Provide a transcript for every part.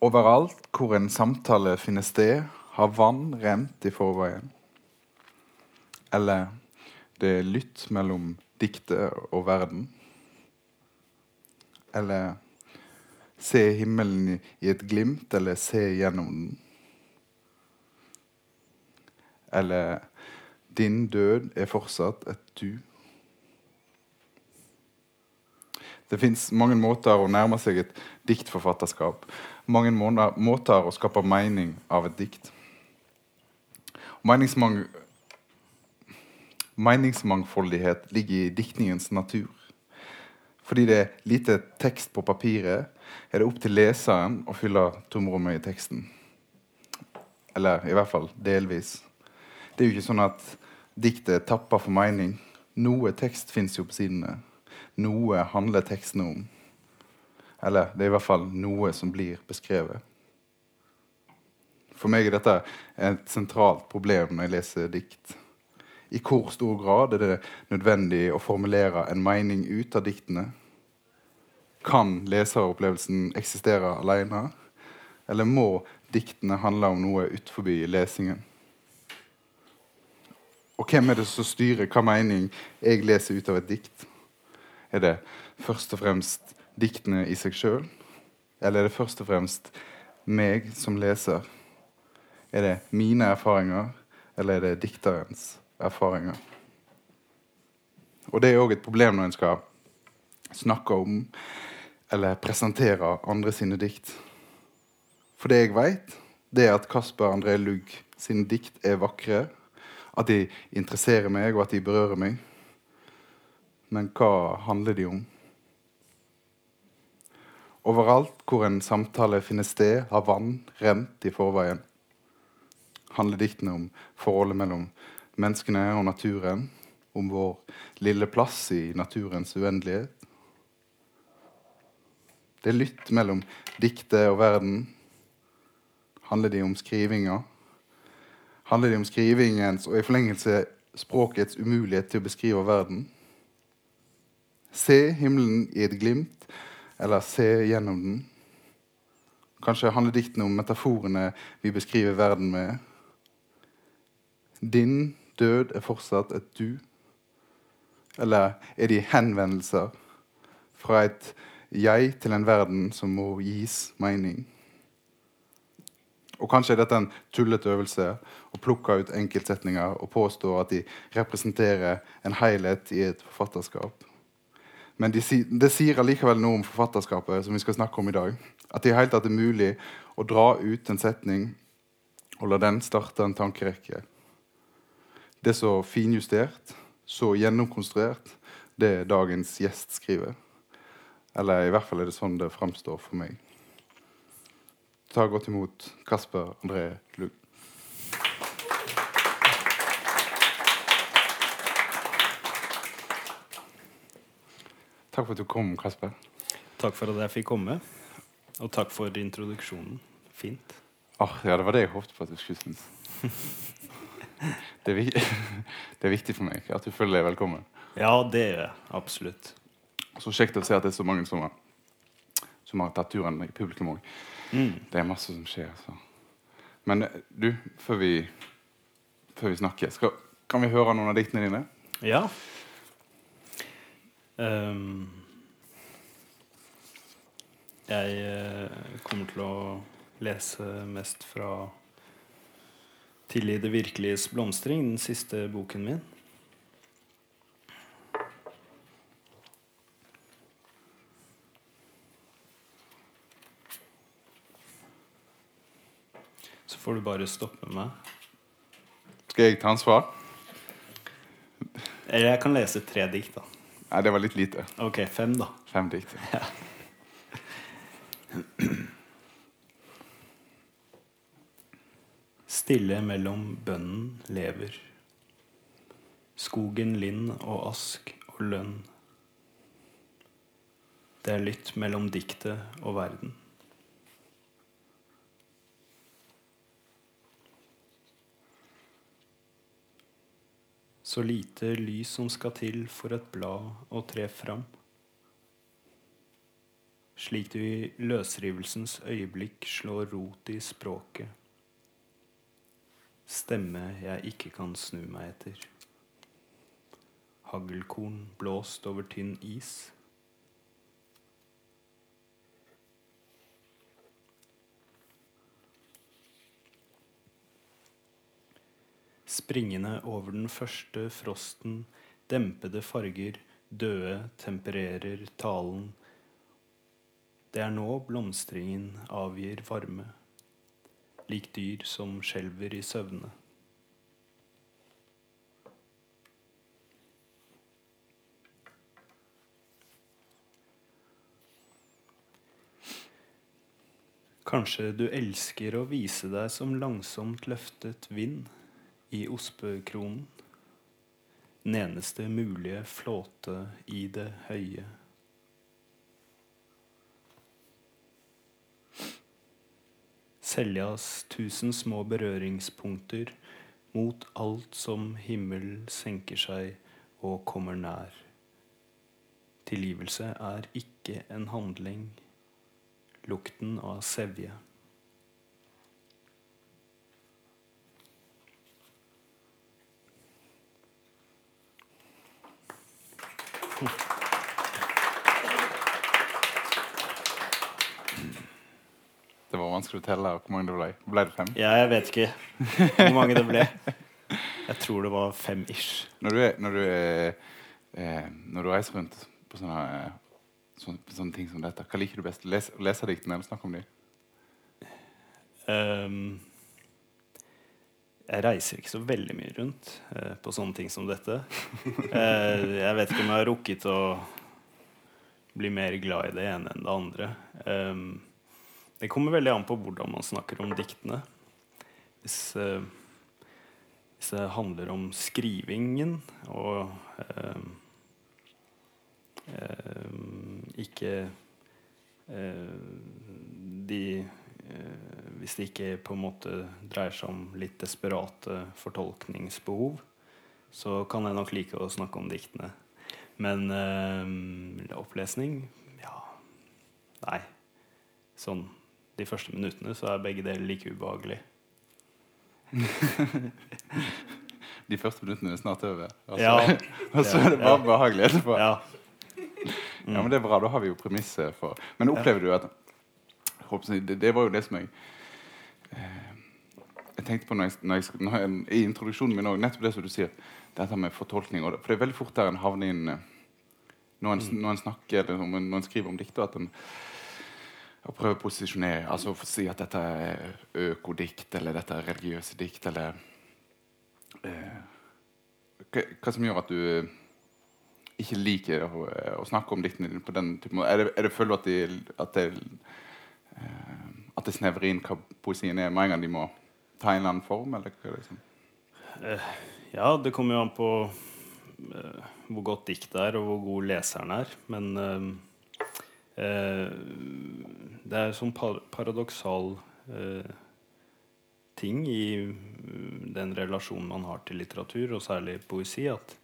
Overalt hvor en samtale finner sted, har vann rent i forveien. Eller det er lytt mellom diktet og verden. Eller se himmelen i et glimt, eller se gjennom den. Eller din død er fortsatt et du. Det fins mange måter å nærme seg et diktforfatterskap. Mange måter å skape mening av et dikt. Meningsmang meningsmangfoldighet ligger i diktningens natur. Fordi det er lite tekst på papiret, er det opp til leseren å fylle tomrommet i teksten. Eller i hvert fall delvis. Det er jo ikke sånn at diktet er tappa for mening. Noe tekst fins jo på sidene. Noe handler tekstene om. Eller det er i hvert fall noe som blir beskrevet. For meg er dette et sentralt problem når jeg leser dikt. I hvor stor grad er det nødvendig å formulere en mening ut av diktene? Kan leseropplevelsen eksistere alene? Eller må diktene handle om noe utenfor lesingen? Og hvem er det som styrer hva mening jeg leser ut av et dikt? Er det først og fremst diktene i seg sjøl? Eller er det først og fremst meg som leser? Er det mine erfaringer, eller er det dikterens erfaringer? Og Det er òg et problem når en skal snakke om eller presentere andre sine dikt. For det jeg veit, det er at Kasper André Lugg sine dikt er vakre, at de interesserer meg, og at de berører meg. Men hva handler de om? Overalt hvor en samtale finner sted, har vann rent i forveien. Handler diktene om forholdet mellom menneskene og naturen, om vår lille plass i naturens uendelighet. Det er lytt mellom diktet og verden. Handler de om skrivinga? Handler de om skrivingens og i forlengelse språkets umulighet til å beskrive verden? Se himmelen i et glimt, eller se gjennom den. Kanskje handler diktene om metaforene vi beskriver verden med. Din død er fortsatt et du. Eller er de henvendelser fra et jeg til en verden som må gis mening? Og Kanskje er dette en tullete øvelse å plukke ut enkeltsetninger og påstå at de representerer en helhet i et forfatterskap. Men de, det sier allikevel noe om forfatterskapet, som vi skal snakke om i dag. At det i hele tatt er mulig å dra ut en setning og la den starte en tankerekke. Det er så finjustert, så gjennomkonstruert, det dagens gjest skriver. Eller i hvert fall er det sånn det framstår for meg. Ta godt imot Kasper André Lugg. Takk for at du kom, Kasper. Takk for at jeg fikk komme. Og takk for introduksjonen. Fint. Oh, ja, det var det jeg håpet på at du skulle synes. Det er, viktig, det er viktig for meg at du føler deg velkommen. Ja, det er det. Absolutt. Så kjekt å se at det er så mange som har, som har tatt turen i publikum òg. Mm. Det er masse som skjer. Så. Men du, før vi, før vi snakker, skal, kan vi høre noen av diktene dine? Ja. Um, jeg uh, kommer til å lese mest fra 'Til i det virkeliges blomstring', den siste boken min. Så får du bare stoppe meg. Skal jeg ta ansvar? Eller jeg kan lese tre dikt, da. Nei, det var litt lite. Ok, fem, da. Fem dikt. Ja. Stille mellom bønnen lever. Skogen lind og ask og lønn. Det er lytt mellom diktet og verden. Så lite lys som skal til for et blad å tre fram. slik du i løsrivelsens øyeblikk slår rot i språket. Stemme jeg ikke kan snu meg etter. Haglkorn blåst over tynn is. Springende over den første frosten, dempede farger, døde tempererer talen. Det er nå blomstringen avgir varme, lik dyr som skjelver i søvne. Kanskje du elsker å vise deg som langsomt løftet vind i ospekronen. Den eneste mulige flåte i det høye. Seljas tusen små berøringspunkter mot alt som himmel senker seg og kommer nær. Tilgivelse er ikke en handling. Lukten av sevje. Det var vanskelig å telle hvor mange det ble. Ble det fem? Ja, jeg vet ikke hvor mange det ble. Jeg tror det var fem ish. Når du, er, når du, er, eh, når du reiser rundt på sånne, eh, sånne, sånne ting som dette, hva liker du best? Les, lese diktene eller snakke om dem? Ehm, jeg reiser ikke så veldig mye rundt eh, på sånne ting som dette. Eh, jeg vet ikke om jeg har rukket å bli mer glad i det ene enn det andre. Ehm, det kommer veldig an på hvordan man snakker om diktene. Hvis, eh, hvis det handler om skrivingen og ehm, ehm, ikke eh, de eh, Hvis det ikke på en måte dreier seg om litt desperate fortolkningsbehov, så kan jeg nok like å snakke om diktene. Men øh, opplesning ja. Nei. Sånn de første minuttene så er begge deler like ubehagelig. De første minuttene er snart over. Og så, Ja. og så er det bare Ja. behagelig etterpå. Ja. Ja. men det er bra. Da har vi jo premisset for Men opplever du at det, det var jo det som jeg Jeg tenkte på når jeg, når jeg, når jeg, i introduksjonen min òg, nettopp det som du sier, dette med fortolkning. Og det, for det er veldig fort der en havner inn eh, når en, når en snakker eller når en, skriver om dikter, at en prøver å posisjonere, altså å si at dette er økodikt, eller dette er religiøse dikt, eller eh, hva, hva som gjør at du eh, ikke liker å, eh, å snakke om diktene dine på den typen? Er det, er det føler du at, de, at, det, eh, at det snevrer inn hva poesien er, med en gang de må ta en eller annen form? Eller hva liksom? Eh, ja, det kommer jo an på eh, hvor godt diktet er, og hvor god leseren er. Men eh, eh, det er sånn par paradoksal eh, ting i mm, den relasjonen man har til litteratur, og særlig poesi, at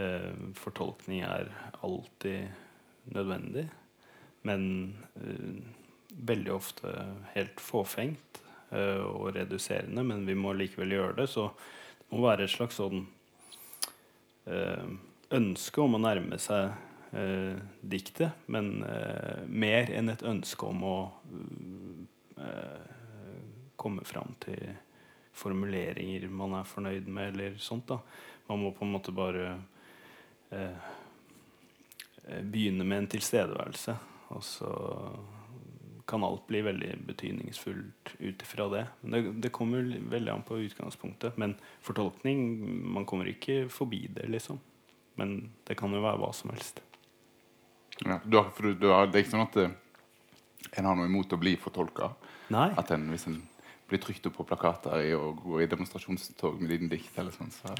eh, fortolkning er alltid nødvendig. Men veldig ofte helt fåfengt og reduserende. Men vi må likevel gjøre det. Så det må være et slags sånn eh, ønske om å nærme seg eh, diktet, men eh, mer enn et ønske om å eh, komme fram til formuleringer man er fornøyd med, eller sånt. da. Man må på en måte bare eh, eh, begynne med en tilstedeværelse, og så kan alt bli veldig betydningsfullt ut ifra det. Men det, det kommer veldig an på utgangspunktet. Men fortolkning Man kommer ikke forbi det, liksom. Men det kan jo være hva som helst. Ja, du har, for du, du har, det er ikke sånn at eh, en har noe imot å bli fortolka? At en, hvis en blir trykt opp på plakater i, og går i demonstrasjonstog med dine dikt eller sånn, så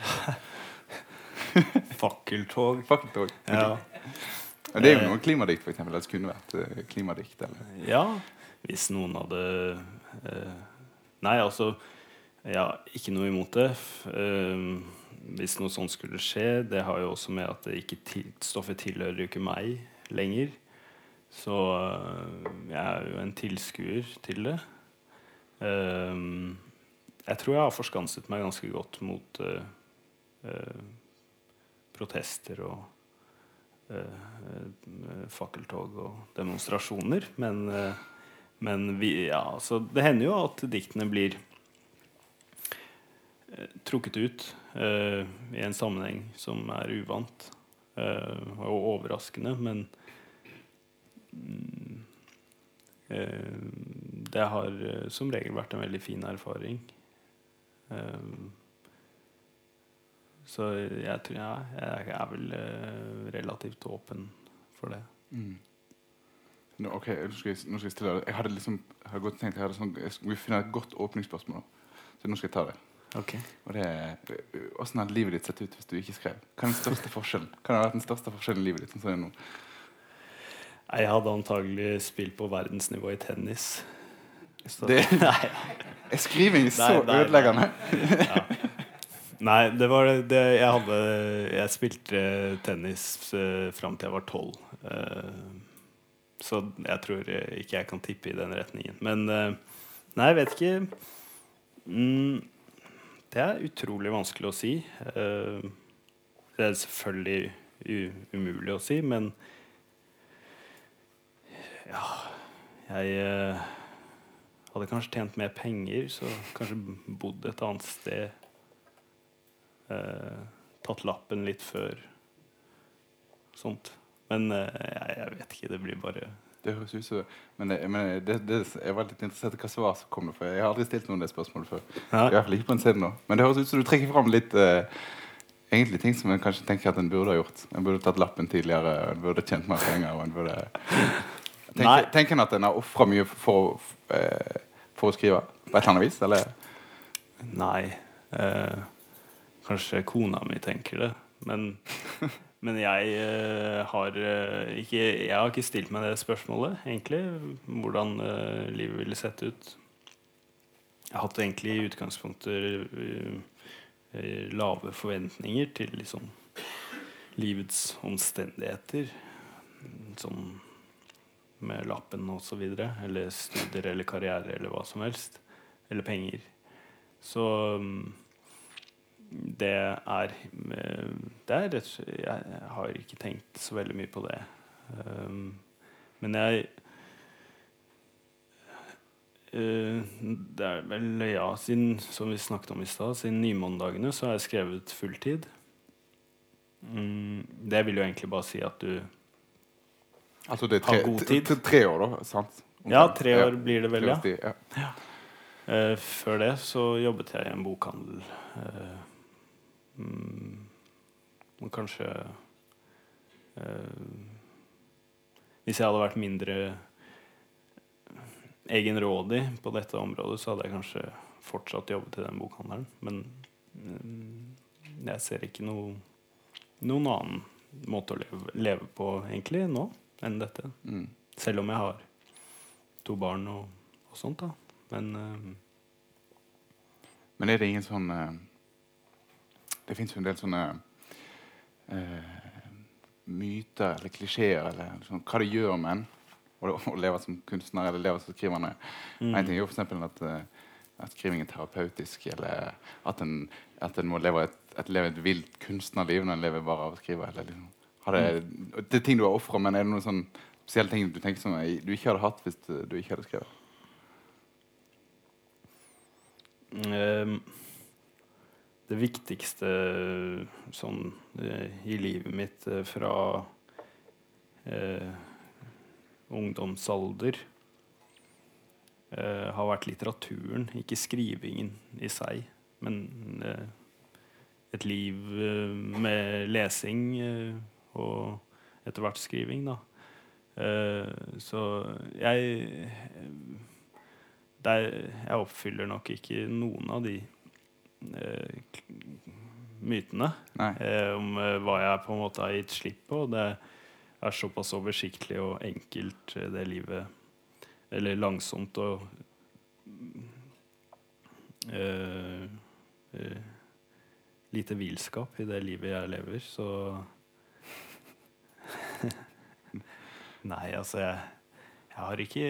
Fakkeltog. Fakkeltog. Ja. Ja, det er jo noe klimadikt, eksempel. Det kunne vært eh, klimadikt. Eller. ja. Hvis noen hadde eh, Nei, altså Ja, ikke noe imot det. Eh, hvis noe sånt skulle skje Det har jo også med at det ikke stoffet tilhører jo ikke meg lenger. Så eh, jeg er jo en tilskuer til det. Eh, jeg tror jeg har forskanset meg ganske godt mot eh, eh, protester og eh, fakkeltog og demonstrasjoner. Men, eh, men vi, ja, så det hender jo at diktene blir eh, trukket ut eh, i en sammenheng som er uvant eh, og overraskende, men mm, eh, det har eh, som regel vært en veldig fin erfaring. Så jeg tror ja, jeg er vel eh, relativt åpen for det. Mm. Nå, ok, nå skal, jeg, nå skal jeg stille deg. Jeg hadde liksom jeg hadde godt tenkt, jeg hadde sånn, jeg skulle finne et godt åpningsspørsmål. Så nå skal jeg ta det. Ok. Og det er Åssen hadde livet ditt sett ut hvis du ikke skrev? Hva er den største forskjellen? Hva har vært den største forskjellen i livet ditt? Sånn? Jeg hadde antagelig spilt på verdensnivå i tennis. Så, Det- nei, Er skriving så Nei, nei, nei. ødeleggende? Nei, det var det, jeg hadde Jeg spilte tennis uh, fram til jeg var tolv. Eh, så jeg tror eh, ikke jeg kan tippe i den retningen. Men eh, Nei, jeg vet ikke. Mm, det er utrolig vanskelig å si. Eh, det er selvfølgelig umulig å si, men ja Jeg eh, hadde kanskje tjent mer penger, så kanskje bodd et annet sted. Eh, tatt lappen litt før. Sånt. Men eh, jeg, jeg vet ikke. Det blir bare Det høres ut som Men, det, men det, det, jeg var litt interessert i hva svar som kom. nå, For jeg har aldri stilt noen det spørsmålet før. I hvert fall ikke på en scene nå. Men det høres ut som du trekker fram litt eh, egentlig ting som en kanskje tenker at en burde ha gjort. En burde tatt lappen tidligere, en burde tjent mer penger. Og en burde tenker, tenker en at en har ofra mye for, for, for å skrive? På et eller annet vis? Eller? Nei. Eh, kanskje kona mi tenker det. Men, men jeg eh, har eh, ikke Jeg har ikke stilt meg det spørsmålet, egentlig. Hvordan eh, livet ville sett ut. Jeg har hatt egentlig i utgangspunktet lave forventninger til liksom livets omstendigheter. Sånn med lappen og så videre. Eller studier eller karriere eller hva som helst. Eller penger. Så mm, det er eh, er slett Jeg har ikke tenkt så veldig mye på det. Um, men jeg uh, Det er vel, ja, siden, som vi snakket om i stad, siden nymondagene så har jeg skrevet fulltid. Um, det vil jo egentlig bare si at du Altså tre, god tid. tre, tre år, da? Sant? Ja, tre år blir det vel, ja. ja. Uh, før det så jobbet jeg i en bokhandel. Mm, og kanskje eh, Hvis jeg hadde vært mindre egenrådig på dette området, så hadde jeg kanskje fortsatt jobbet i den bokhandelen. Men mm, jeg ser ikke noe, noen annen måte å leve, leve på egentlig nå enn dette. Mm. Selv om jeg har to barn og, og sånt, da. Men uh, Men er det ingen sånn eh, Det fins jo en del sånne eh, myter eller klisjeer eller sånn, hva det gjør med en å, leve som kunstner eller leve som skriver. Mm. En ting er jo eksempel at, eh, at skriving er terapeutisk, eller at en, at en må leve et, et, leve et vilt kunstnerliv når en lever bare av å skrive. Eller liksom. har det, det er ting du har ofra, men er det noen sånn spesielle ting du tenker som du ikke hadde hatt hvis du ikke hadde skrevet? Ehm, det viktigste sånn eh, i livet mitt eh, fra eh, ungdomsalder eh, har vært litteraturen, ikke skrivingen i seg, men eh, et liv eh, med lesing og etter hvert skriving, da. Så jeg det er, jeg oppfyller nok ikke noen av de mytene eh, om eh, hva jeg på en måte har gitt slipp på. Det er såpass oversiktlig og enkelt, eh, det livet. Eller langsomt og eh, eh, Lite villskap i det livet jeg lever, så Nei, altså jeg, jeg har ikke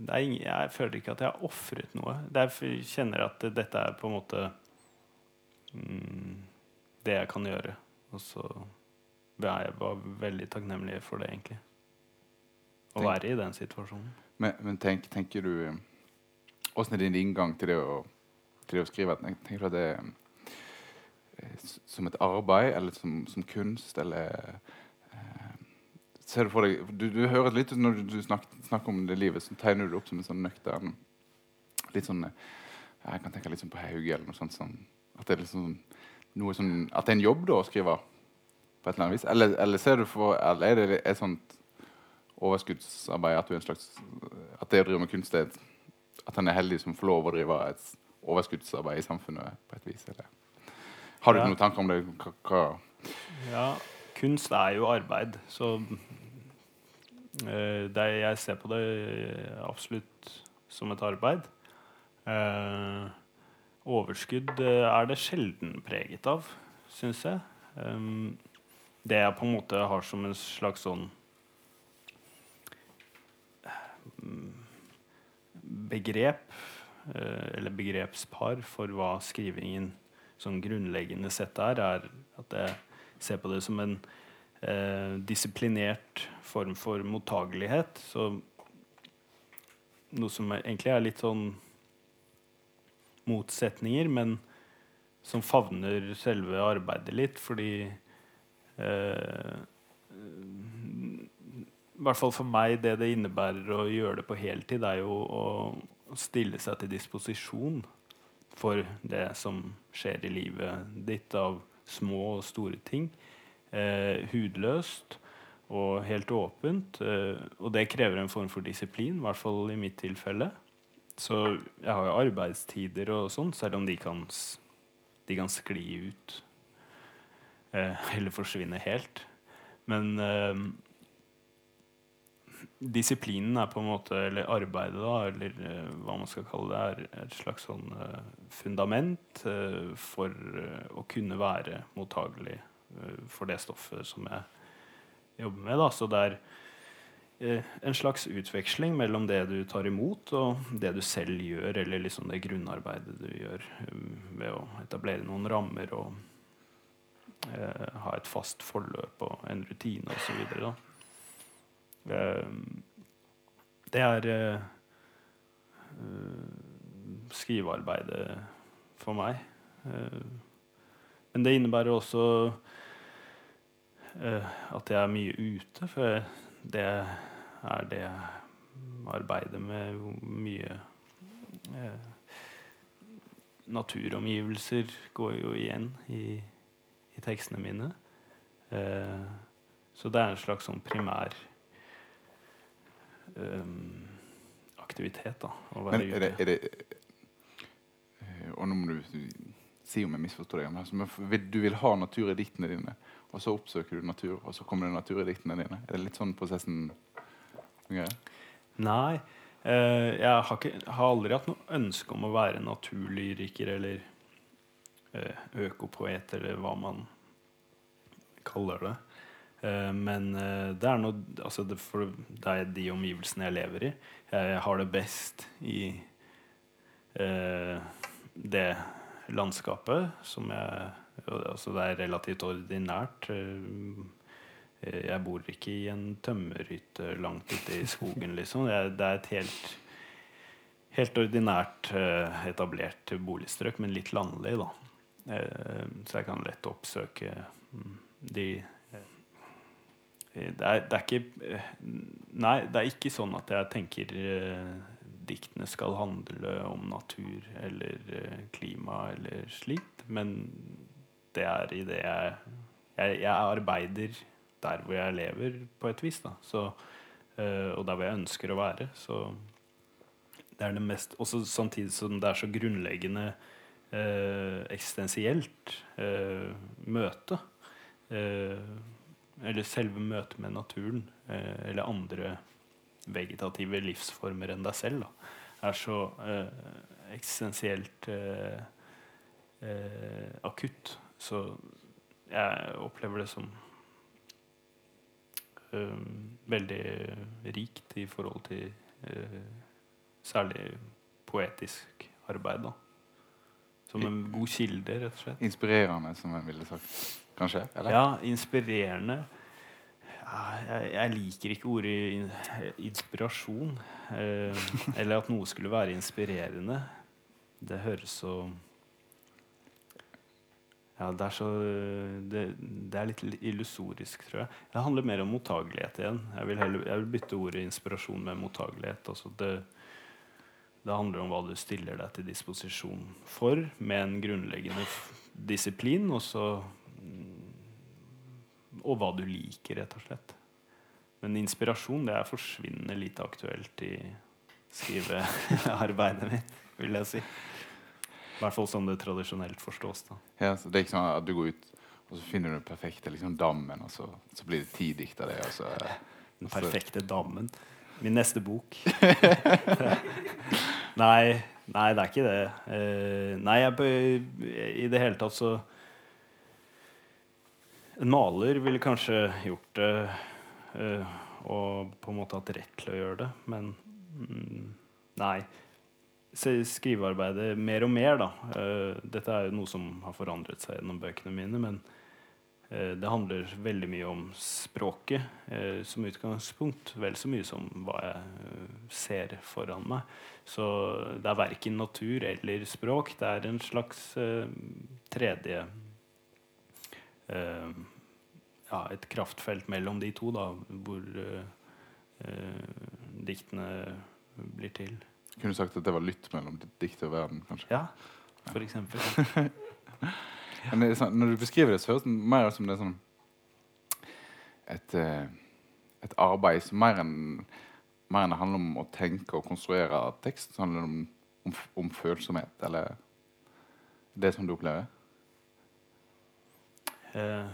det er ingen, Jeg føler ikke at jeg har ofret noe. Derfor kjenner jeg at dette er på en måte det jeg kan gjøre. Og så jeg bare veldig takknemlig for det, egentlig. Å Tenk- være i den situasjonen. Men, men tenk, tenker du Åssen er din inngang til det å, til det å skrive? Tenker du at det er eh, som et arbeid, eller som, som kunst, eller eh, Ser du for deg Du, du høres litt ut når du, du snakker, snakker om det livet, så tegner du det opp som en sånn nøktern Litt sånn eh, Jeg kan tenke litt sånn på Hauge, eller noe sånt som At det er liksom noe som, At det er en jobb, da, å skrive på et eller annet vis? Eller, eller ser du for Eller er det et sånt overskuddsarbeid, at du er en slags At det å drive med kunst er At han er heldig som får lov å drive et overskuddsarbeid i samfunnet på et vis? Eller? Har du Ja. noen tanker om det? K hva Ja, kunst er jo arbeid, så eh, det, er- Jeg ser på det absolutt som et arbeid. Eh, overskudd eh, er det sjelden preget av, syns jeg. Um, det jeg på en måte har som en slags sånn mm, begrep, eh, eller begrepspar, for hva skrivingen sånn grunnleggende sett er, er at jeg ser på det som en eh, disiplinert form for mottagelighet. Så noe som egentlig er litt sånn motsetninger, men som favner selve arbeidet litt, fordi eh, I hvert fall for meg, det det innebærer å gjøre det på heltid, er jo å stille seg til disposisjon for det som skjer i livet ditt av små og store ting. Eh, hudløst og helt åpent. Eh, og det krever en form for disiplin, i hvert fall i mitt tilfelle. Så jeg har jo arbeidstider og sånn, selv om de kan, de kan skli ut. Eh, eller forsvinne helt. Men eh, disiplinen er på en måte, eller arbeidet, da, eller eh, hva man skal kalle det, er et slags sånn eh, fundament eh, for eh, å kunne være mottagelig eh, for det stoffet som jeg jobber med. Da. Så det er en slags utveksling mellom det du tar imot, og det du selv gjør, eller liksom det grunnarbeidet du gjør eh, ved å etablere noen rammer og eh, ha et fast forløp og en rutine osv. Eh, det er eh, eh, skrivearbeidet for meg. Eh, men det innebærer også eh, at jeg er mye ute, for det er det arbeidet med mye eh, Naturomgivelser går jo igjen i, i tekstene mine. Eh, så det er en slags sånn primær eh, aktivitet, da. Å være Men er det, er det eh, Og nå må du si om jeg misforstår deg. Men altså, du vil ha natur i diktene dine, og så oppsøker du natur, og så kommer det natur i diktene dine. Er det litt sånn prosessen fungerer? Nei. Uh, jeg har, ikke, har aldri hatt noe ønske om å være naturlyriker eller uh, økopoet, eller hva man kaller det. Uh, men det er noe altså det, For det er de omgivelsene jeg lever i. Jeg har det best i det landskapet som jeg Altså det er relativt ordinært. Eh, jeg bor ikke i en tømmerhytte langt ute i skogen, liksom. Det er et helt, helt ordinært eh, etablert boligstrøk, men litt landlig, da. Eh, så jeg kan lett oppsøke mm, de eh, det er, det er ikke eh, Nei, det er ikke sånn at jeg tenker eh, diktene skal handle om natur eller eh, klima eller slikt, men det er i det jeg Jeg, jeg arbeider der hvor jeg lever, på et vis, da. Så, eh, og der hvor jeg ønsker å være. Så det er det mest Også samtidig som det er så grunnleggende eh, eksistensielt eh, møte. Eller selve møtet med naturen, eller andre vegetative livsformer enn deg selv, da, er så eksistensielt akutt. Så jeg opplever det som veldig rikt i forhold til eh, særlig poetisk arbeid. da. Som en god kilde, rett og slett. Inspirerende, som en ville sagt. Kanskje? Eller? Ja, inspirerende. Ja, jeg, jeg liker ikke ordet in inspirasjon. Eh, eller at noe skulle være inspirerende. Det høres så Ja, det er så Det, det er litt illusorisk, tror jeg. Det handler mer om mottagelighet igjen. Jeg vil, heller, jeg vil bytte ordet inspirasjon med mottagelighet. Altså det, det handler om hva du stiller deg til disposisjon for, med en grunnleggende disiplin, og, så, mm, og hva du liker, rett og slett. Men inspirasjon det er forsvinnende lite aktuelt i skrivearbeidet mitt, vil jeg si. I hvert fall sånn det tradisjonelt forstås. da. Ja, så det er ikke sånn at du går ut og så finner du den perfekte liksom, dammen, og så, så blir det ti dikt av det. Og så, den perfekte dammen. Min neste bok. nei, nei, det er ikke det. Uh, nei, jeg, i det hele tatt så En maler ville kanskje gjort det uh, og på en måte hatt rett til å gjøre det, men mm, nei skrivearbeidet mer og mer, da. Uh, dette er jo noe som har forandret seg gjennom bøkene mine, men uh, det handler veldig mye om språket uh, som utgangspunkt. Vel så mye som hva jeg ser foran meg. Så det er verken natur eller språk. Det er en slags tredje Ja, et kraftfelt mellom de to, da, hvor diktene blir til. Kunne du sagt at det var lytt mellom dikt og verden, kanskje? Ja, for eksempel. Men sånn, når du beskriver det, så høres det mer ut som det er sånn et, eh, et arbeid som mer enn mer enn det handler om å tenke og konstruere tekst. Så handler det om, om, om følsomhet, eller det som du opplever? Uh,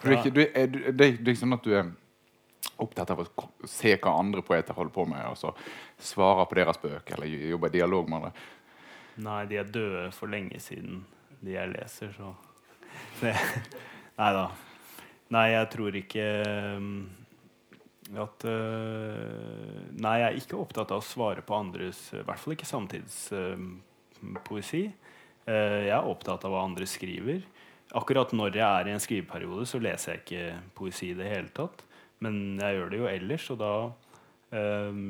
For det, er ikke, du, er, det, er, det er ikke sånn at du er opptatt av å se hva andre poeter holder på med, og så svare på deres bøker eller jobbe i dialog med det. Nei, de er døde for lenge siden, de jeg leser, så Nei da. Nei, jeg tror ikke um, at uh, Nei, jeg er ikke opptatt av å svare på andres I hvert fall ikke samtidspoesi. Um, uh, jeg er opptatt av hva andre skriver. Akkurat når jeg er i en skriveperiode, så leser jeg ikke poesi i det hele tatt. Men jeg gjør det jo ellers, og da um,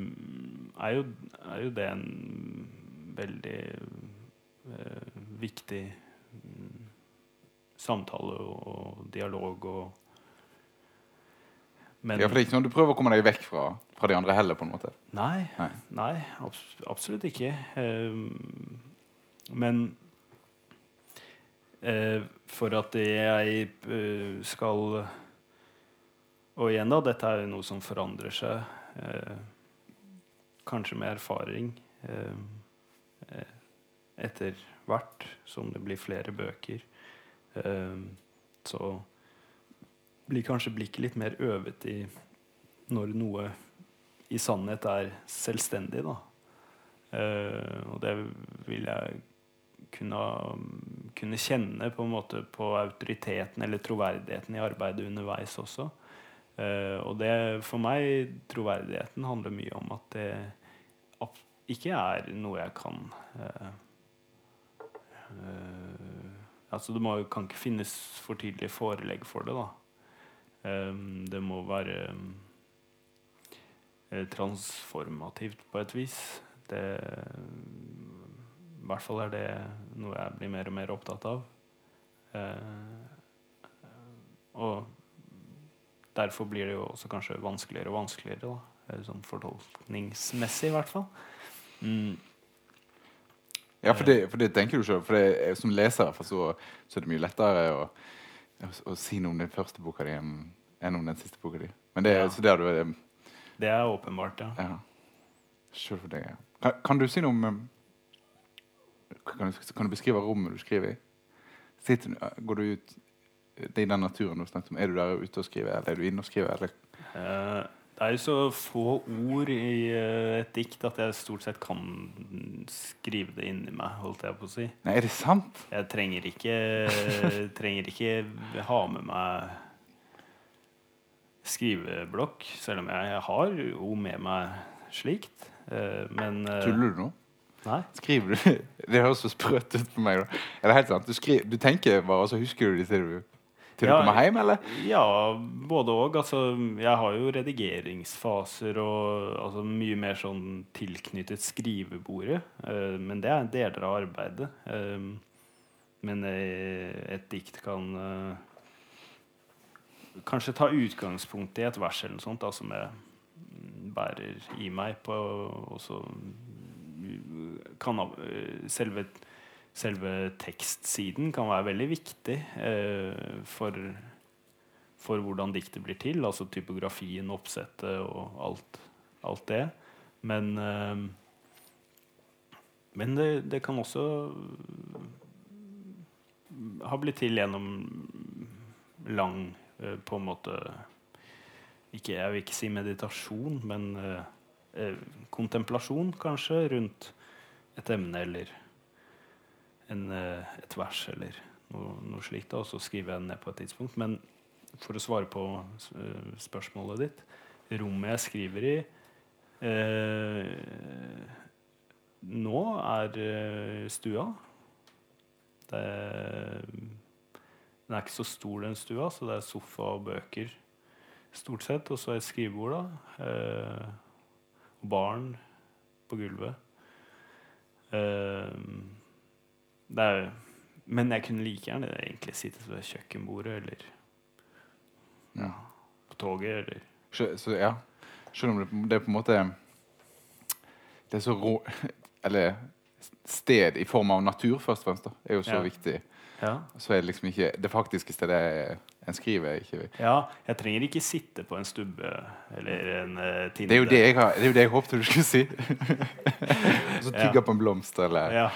er, jo, er, jo, det en veldig uh, viktig um, samtale og dialog og men, ja, for det er ikke noe du prøver å komme deg vekk fra, fra de andre heller? på en måte Nei, nei. nei abs absolutt ikke. Um, men uh, for at jeg uh, skal og igjen, da, dette er noe som forandrer seg. Eh, kanskje med erfaring eh, eh, etter hvert som det blir flere bøker. Eh, så blir kanskje blikket litt mer øvet i når noe i sannhet er selvstendig, da. Eh, og det vil jeg kunne, kunne kjenne på en måte på autoriteten eller troverdigheten i arbeidet underveis også. Uh, og det, for meg, troverdigheten handler mye om at det ikke er noe jeg kan uh, uh, Altså, det må, kan ikke finnes for tydelige forelegg for det, da. Det må være transformativt på et vis. Det I hvert fall er det noe jeg blir mer og mer opptatt av. og derfor blir det jo også kanskje vanskeligere og vanskeligere. da, sånn Fortolkningsmessig, i hvert fall. Mm. Ja, for det, for det, tenker du sjøl. Som leser så, så, er det mye lettere å, å, si noe om den første boka di enn, om den siste boka di. Men det, ja. så det, er, du, det er åpenbart, ja. ja. Selv for deg, ja. Kan, kan, du si noe om kan du, kan du beskrive rommet du skriver i? Sitter, går du ut det er den naturen du snakket om. Er du der ute og skriver, eller er du inne og skriver? Eller? Uh, det er jo så få ord i uh, et dikt at jeg stort sett kan skrive det inni meg. holdt jeg på å si. Nei, Er det sant? Jeg trenger ikke, trenger ikke ha med meg skriveblokk, selv om jeg har jo med meg slikt. Eh, men eh, Tuller du nå? Nei. Skriver du? Det høres så sprøtt ut på meg. da. Er det helt sant? Du, skriver, du tenker bare, og så husker du det til du, til Ja, du kommer hjem, eller? Ja, både òg. Altså, jeg har jo redigeringsfaser og altså, mye mer sånn tilknyttet skrivebordet. Uh, men det er deler av arbeidet. Uh, men eh, et dikt kan kanskje ta utgangspunkt i et vers eller noe sånt da, som jeg bærer i meg på og så mm, kan av- eh, selve tekstsiden kan være veldig viktig eh, for, for hvordan diktet blir til. Altså typografien, oppsettet og alt, alt det. Men, eh, men det, det kan også ha blitt til gjennom lang eh, på en måte ikke, Jeg vil ikke si meditasjon, men eh, eh, kontemplasjon, kanskje, rundt et emne eller en, eh, et vers eller noe, noe slikt. Og så skriver jeg det ned på et tidspunkt. Men for å svare på eh, spørsmålet ditt Rommet jeg skriver i eh, nå, er eh, stua. Det den er ikke så stor, den stua, så det er sofa og bøker stort sett. Og så et skrivebord, da. Eh, barn på gulvet. Eh, er, men jeg kunne like gjerne egentlig sittet ved kjøkkenbordet eller Ja. på toget eller Så, så ja. Selv om det, det er på en måte Det er så rå Eller sted i form av natur, først og fremst, da, er jo så Ja. viktig. Ja. Så er det liksom ikke det faktiske stedet en skriver. ikke ja. Jeg trenger ikke sitte på en stubbe eller en uh, tinde. Det er jo det jeg, har, det det jeg håpte du skulle si. Så tygge Ja. på en blomst eller Ja.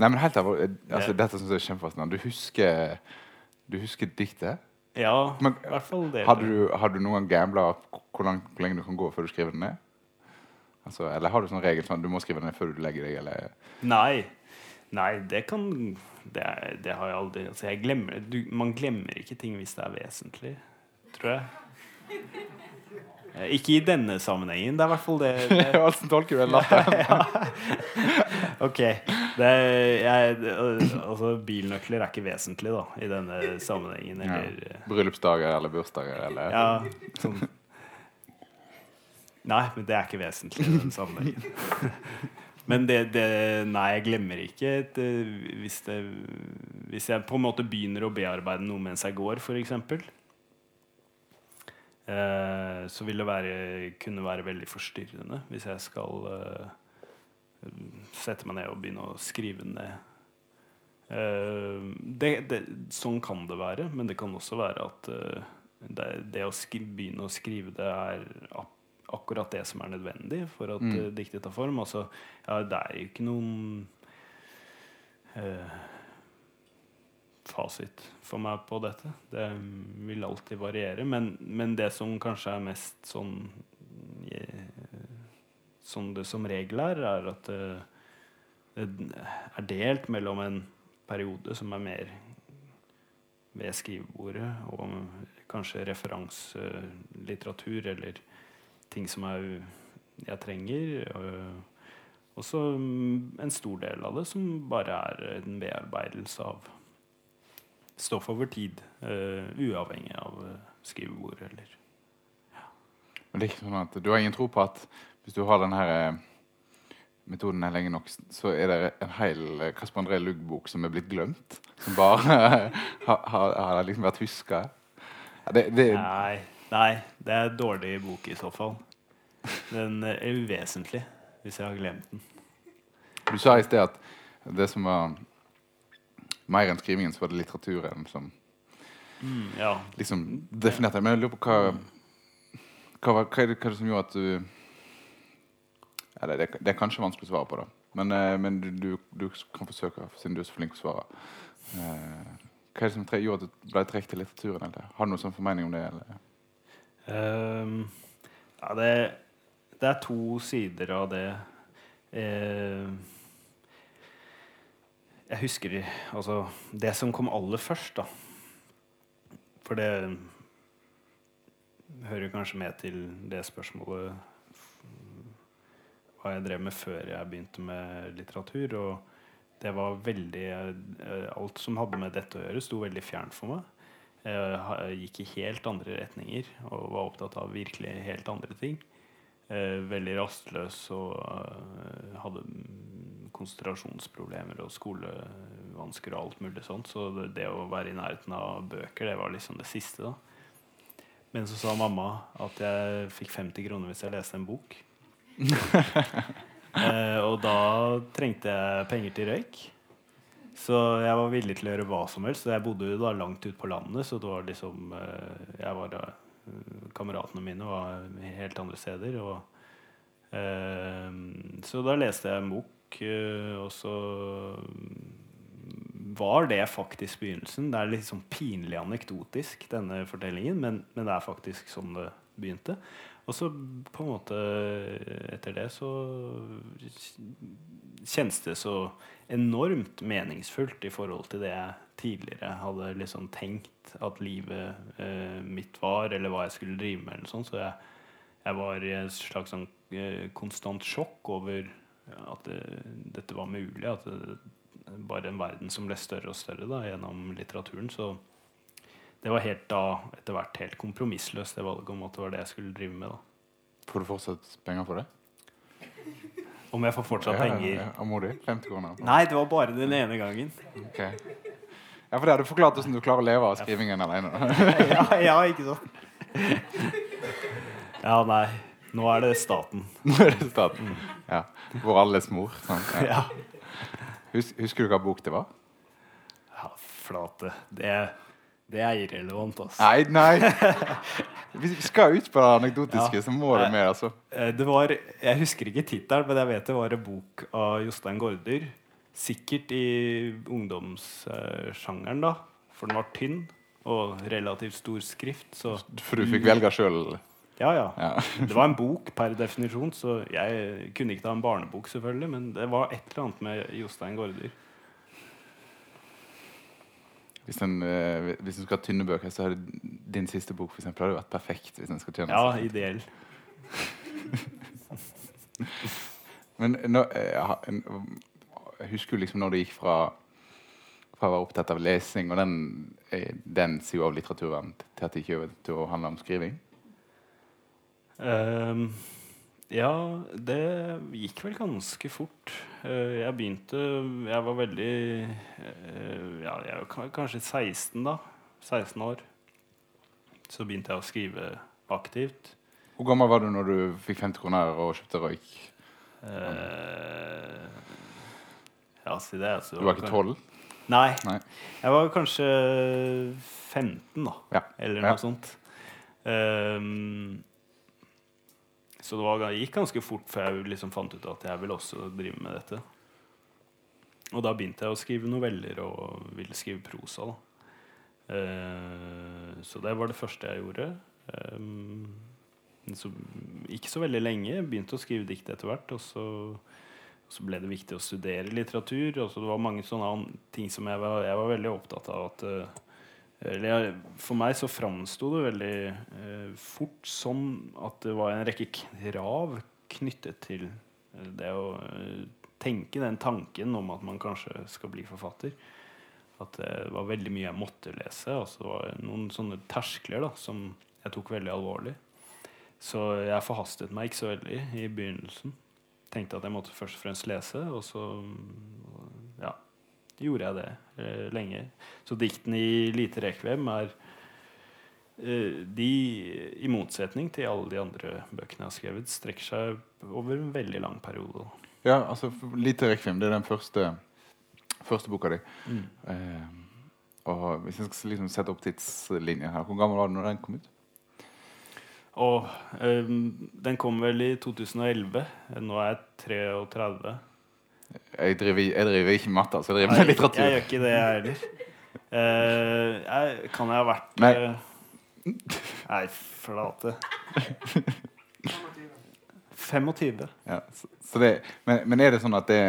Nei, men helt alvorlig, altså, Dette synes jeg er kjempefascinerende. Du husker, du husker diktet? ja, Men i hvert fall det. Har du, har du noen gang gambla hvor, hvor lenge du kan gå før du skriver den ned? Altså, eller har du sånn regel sånn du må skrive den ned før du legger deg? Eller? Nei. Nei, det kan Det, det har jeg aldri altså jeg glemmer, du, Man glemmer ikke ting hvis det er vesentlig, tror jeg. Eh, Ikke i denne sammenhengen. Det er i hvert fall det, Åssen tolker du den latteren? Ok. Det, jeg, altså, bilnøkler er ikke vesentlig da, i denne sammenhengen. Ja. Eller, Bryllupsdager eller bursdager eller ja, sånn. Nei, men det er ikke vesentlig i den sammenhengen. Men det, det Nei, jeg glemmer ikke et, eh, hvis, det, hvis jeg på en måte begynner å bearbeide noe mens jeg går, f.eks. Eh, så vil det være, kunne være veldig forstyrrende hvis jeg skal eh, sette meg ned og begynne å skrive ned. Eh, det, det, sånn kan det være, men det kan også være at eh, det, det å begynne å skrive det er ak akkurat det som er nødvendig for at Mm. eh, diktet tar form. Altså, ja, det er jo ikke noen eh, fasit for meg på dette. Det vil alltid variere. Men, men det som kanskje er mest sånn eh, Sånn det som regel er, er at det, det er delt mellom en periode som er mer ved skrivebordet, og kanskje referanselitteratur eller ting som er, jeg trenger. øh, Og så en stor del av det som bare er en bearbeidelse av stoff over tid. øh, uavhengig av skrivebordet eller Men det er ikke sånn at du har ingen tro på at hvis du har denne eh, metoden her lenge nok, så er det en hel eh, Kasper André Lugg-bok som er blitt glemt? Som bare har, har, har liksom vært huska? Det, det, Nei, nei, det er en dårlig bok i så fall. Den er uvesentlig hvis jeg har glemt den. Du sa i sted at det som var mer enn skrivingen, så var det litteraturen som Mm, ja. liksom definerte. Men jeg lurer på hva hva, var, hva, er det, hva er det som gjorde at du Eller det, det er kanskje vanskelig å svare på, da. Men, eh, men du, du, du kan forsøke, siden du er så flink til å svare. Eh, hva er det som gjorde at du ble trukket til litteraturen? Eller? Har du noen sånn formening om det? Ehm, ja, det, det er to sider av det. Uh, jeg husker altså det som kom aller først, da. For det hører kanskje med til det spørsmålet hva jeg drev med før jeg begynte med litteratur. Og det var veldig eh, Alt som hadde med dette å gjøre, sto veldig fjernt for meg. Jeg gikk i helt andre retninger og var opptatt av virkelig helt andre ting. Eh, veldig rastløs og eh, hadde konsentrasjonsproblemer og skolevansker og alt mulig sånt. Så det, å være i nærheten av bøker, det var liksom det siste, da. Men så sa mamma at jeg fikk 50 kroner hvis jeg leste en bok. eh, og da trengte jeg penger til røyk. Så jeg var villig til å gjøre hva som helst. Jeg bodde jo da langt ute på landet, så det var liksom eh, Jeg var eh, Kameratene mine var helt andre steder. Og, eh, så da leste jeg bok, eh, og så var det faktisk begynnelsen. Det er litt sånn pinlig anekdotisk, denne fortellingen, men, men det er faktisk sånn det begynte. Og så på en måte etter det så kjennes det så enormt meningsfullt i forhold til det jeg tidligere hadde liksom tenkt at livet eh, mitt var, eller hva jeg skulle drive med. eller sånn. Så jeg, jeg, var i et slags sånn, eh, konstant sjokk over at det, dette var mulig. At det, bare en verden som ble større og større da, gjennom litteraturen. Så det var helt da etter hvert helt kompromissløst det valget om at det var det jeg skulle drive med. da. Får du fortsatt penger for det? Om jeg får fortsatt ja, penger? Ja, ja. Må du? 50 kroner? Nei, det var bare den ene gangen. Ok. Ja, for det hadde forklart hvordan du klarer å leve av skrivingen alene. ja, ja, ikke sant? Ja, nei. Nå er det staten. Nå er det staten. Ja. Vår alles mor. Sånn. Ja. Husker du hva bok det var? Ja, flate. Det det er irrelevant, altså. Nei, nei. Vi skal ut på det anekdotiske, ja. så må det med. altså. Eh, det var, Jeg husker ikke tittelen, men jeg vet det var en bok av Jostein Gaarder. Sikkert i ungdomssjangeren, da. For den var tynn og relativt stor skrift. Så For du fikk velge sjøl? Ja, ja, ja. det var en bok per definisjon, så jeg kunne ikke ta en barnebok, selvfølgelig. Men det var et eller annet med Jostein Gaarder. Hvis en, uh, hvis en skal ha tynne bøker, så hadde din siste bok for eksempel, hadde vært perfekt. hvis en skal tjene Ja, ideell. Men nå, uh, jeg husker jo liksom når det gikk fra, fra å være opptatt av lesing og den, uh, den sida av litteraturen til at det ikke til å handle om skriving? Um, ja, det gikk vel ganske fort. Eh, jeg begynte Jeg var veldig eh, Ja, jeg var kanskje 16 da. 16 år. Så begynte jeg å skrive aktivt. Hvor gammel var du når du fikk 50 kroner og kjøpte røyk? Eh, ja, si det. Altså, du var ikke 12? Nei. Nei. Jeg var kanskje 15, da. Ja. Eller noe ja. sånt. Um, så det var, gikk ganske fort før jeg liksom fant ut at jeg ville også drive med dette. Og da begynte jeg å skrive noveller og ville skrive prosa. Eh, så det var det første jeg gjorde. Eh, så, ikke så veldig lenge. Begynte å skrive dikt etter hvert. Og så, og så, ble det viktig å studere litteratur. Og så det var mange sånne ting som jeg var, jeg var veldig opptatt av. at eh, eller, for meg så framsto det veldig eh, fort som at det var en rekke krav knyttet til eh, det å eh, tenke den tanken om at man kanskje skal bli forfatter. At det var veldig mye jeg måtte lese. Altså det var noen sånne terskler da, som jeg tok veldig alvorlig. Så jeg forhastet meg ikke så veldig i begynnelsen. Tenkte at jeg måtte først og fremst lese, og så ja, gjorde jeg det eh, lenge. Så diktene i Lite rekvem er eh, de, i motsetning til alle de andre bøkene jeg har skrevet, strekker seg over en veldig lang periode. Ja, altså Lite rekvem det er den første, første boka di. Mm. Eh, og Hvis jeg skal liksom sette opp tidslinjen her, hvor gammel var du når den kom ut? Og, um, den kom vel i 2011. Nå er jeg 33. Jeg driver, jeg driver ikke med matte, så Jeg driver med litteratur. Jeg gjør ikke det, jeg heller. Uh, kan jeg ha vært Nei, uh, nei flate. 25. Ja, så, så det, men, men, er det sånn at det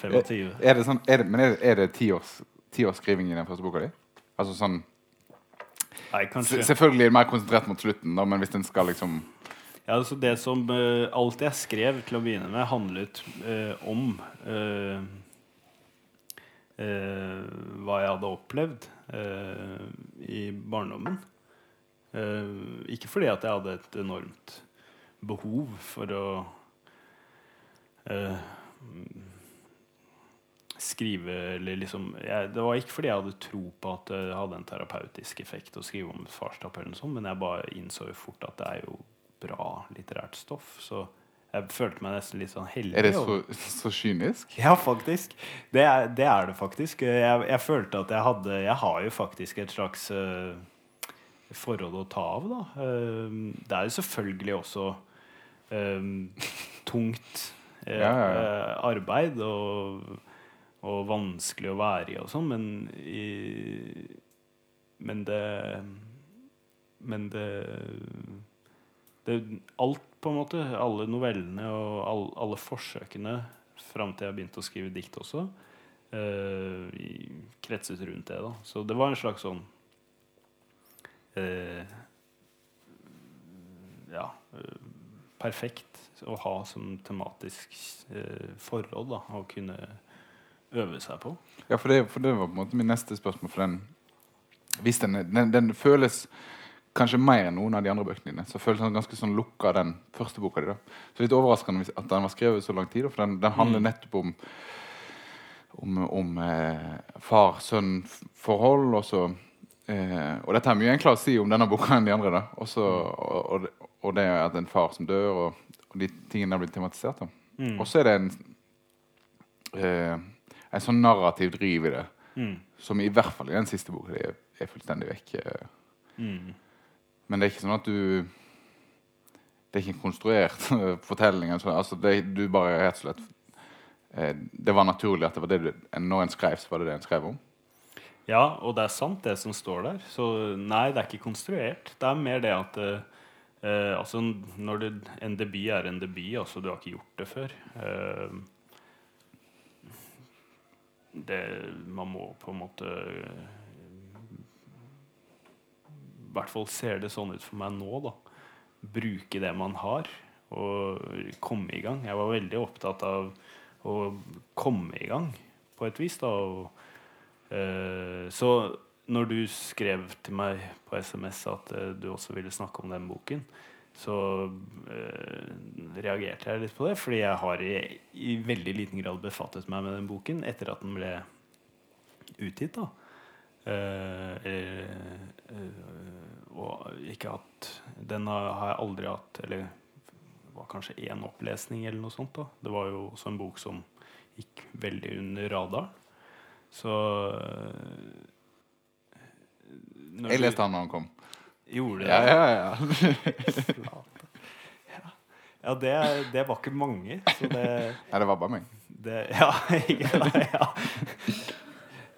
25. Er det sånn, er det, men er det, tiårsskriving ti, i den første boka di? Altså sånn Nei, kanskje. Selvfølgelig er det mer konsentrert mot slutten, da, men hvis en skal liksom Ja, altså det som uh, Alt jeg skrev til å begynne med, handlet uh, om uh, hva jeg hadde opplevd i barndommen. Ikke fordi at jeg hadde et enormt behov for å skrive eller liksom jeg, Det var ikke fordi jeg hadde tro på at det hadde en terapeutisk effekt å skrive om et farskap, eller noe sånt, men jeg bare innså jo fort at det er jo bra litterært stoff. Så jeg følte meg nesten litt sånn heldig. Er det så, så kynisk? ja, faktisk. Det er det, er det faktisk. Jeg, jeg følte at jeg hadde Jeg har jo faktisk et slags uh, forhold å ta av, da. Uh, det er jo selvfølgelig også uh, tungt Ja, ja, ja. arbeid og, og vanskelig å være i og sånn, men i, Men det Men det Alt, på en måte, alle novellene og all, alle forsøkene fram til jeg begynte å skrive dikt også, eh, kretset rundt det. da Så det var en slags sånn eh, Ja eh, perfekt å ha som tematisk eh, forhold da, å kunne øve seg på. Ja, for det, for det var på en måte min neste spørsmål. For den, hvis den, den, den føles kanskje mer enn noen av de andre bøkene dine. Så føles den ganske sånn lukka, den første boka di. da. Så litt overraskende at den var skrevet så lang tid. For den, den handler Mm. nettopp om om, om eh, far-sønn-forhold. Og, så, eh, og dette er mye enklere å si om denne boka enn de andre. da. Også, og, og, det- og det at en far som dør, og, og de tingene der blir tematisert. da. Mm. Og så er det en, eh, en sånn narrativ driv i det, Mm. som i hvert fall i den siste boka er, er fullstendig vekk. eh. Mm. Men det er ikke sånn at du Det er ikke en konstruert eh, fortelling. Altså, altså det, du bare rett og slett eh, Det var naturlig at det var det du, når en skrev, så var det det en skrev om. Ja, og det er sant, det som står der. Så nei, det er ikke konstruert. Det er mer det at eh, altså, når det, en debut er en debut, altså du har ikke gjort det før eh, det, Man må på en måte I hvert fall ser det sånn ut for meg nå, da. Bruke det man har, og komme i gang. Jeg var veldig opptatt av å komme i gang, på et vis. da, og uh, så når du skrev til meg på SMS at uh, du også ville snakke om den boken, så uh, reagerte jeg litt på det. Fordi jeg har i, i veldig liten grad befattet meg med den boken etter at den ble utgitt. da. Eh, eh, eh, og ikke at Den har jeg aldri hatt Eller det var kanskje én opplesning eller noe sånt. da. Det var jo også en bok som gikk veldig under radaren. Så Jeg leste han da han kom. Gjorde Ja, det? ja, ja. Ja, ja det, det var ikke mange, så det, Nei, det var bare meg. det Ja. ja, ja.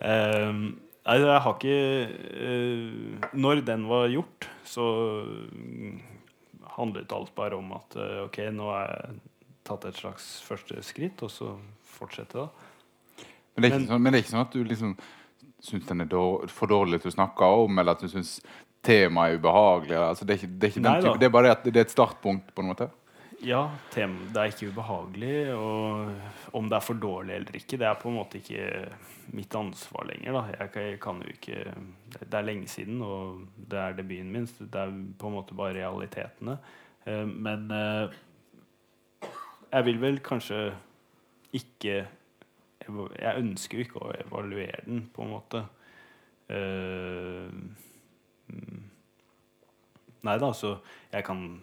Ehm, nei, jeg har ikke øh, Når den var gjort, så handlet alt bare om at øh, ok, nå har jeg tatt et slags første skritt, og så fortsette, da. Men det er ikke, Men- sånn, men det er ikke sånn at du liksom syns den er dår, for dårlig til å snakke om, eller at du syns temaet er ubehagelig. Altså, det, er ikke, det, er ikke Nei type, det er bare det at det er et startpunkt. på en måte. Ja, tem, det er ikke ubehagelig. Og om det er for dårlig eller ikke, det er på en måte ikke mitt ansvar lenger. Da. Jeg, kan- jeg kan ikke Det er lenge siden, og det er debuten min. Det er på en måte bare realitetene. Eh, Men eh, jeg vil vel kanskje ikke Jeg ønsker jo ikke å evaluere den, på en måte. Eh, mm. Nei da, så jeg kan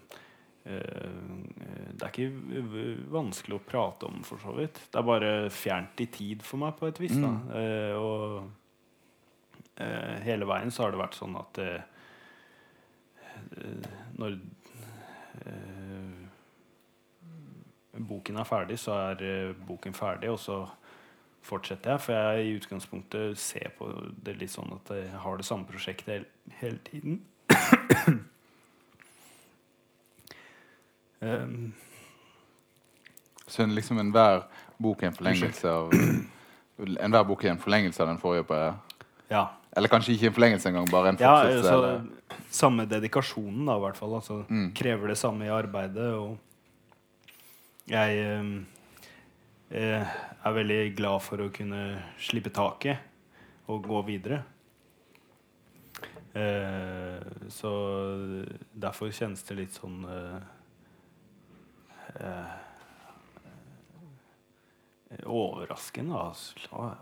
Det er ikke vanskelig å prate om, for så vidt. Det er bare fjernt i tid for meg, på et vis. Mm. Eh, og eh, hele veien så har det vært sånn at eh, eh, når eh, boken er ferdig, så er eh, boken ferdig, og så fortsetter jeg. For jeg i utgangspunktet ser på det litt sånn at jeg har det samme prosjektet hele, hele tiden. Um, Så en- liksom enhver bok er en forlengelse av Enhver bok er en forlengelse av den forrige. på ja, Eller kanskje ikke en forlengelse engang, bare en Ja, fortsettelse. altså, samme dedikasjonen, da, i hvert fall. Altså, Mm. Krever det samme i arbeidet. Og jeg eh, eh, er veldig glad for å kunne slippe taket og gå videre. Eh, så derfor kjennes det litt sånn eh, eh, Overraskende. Altså.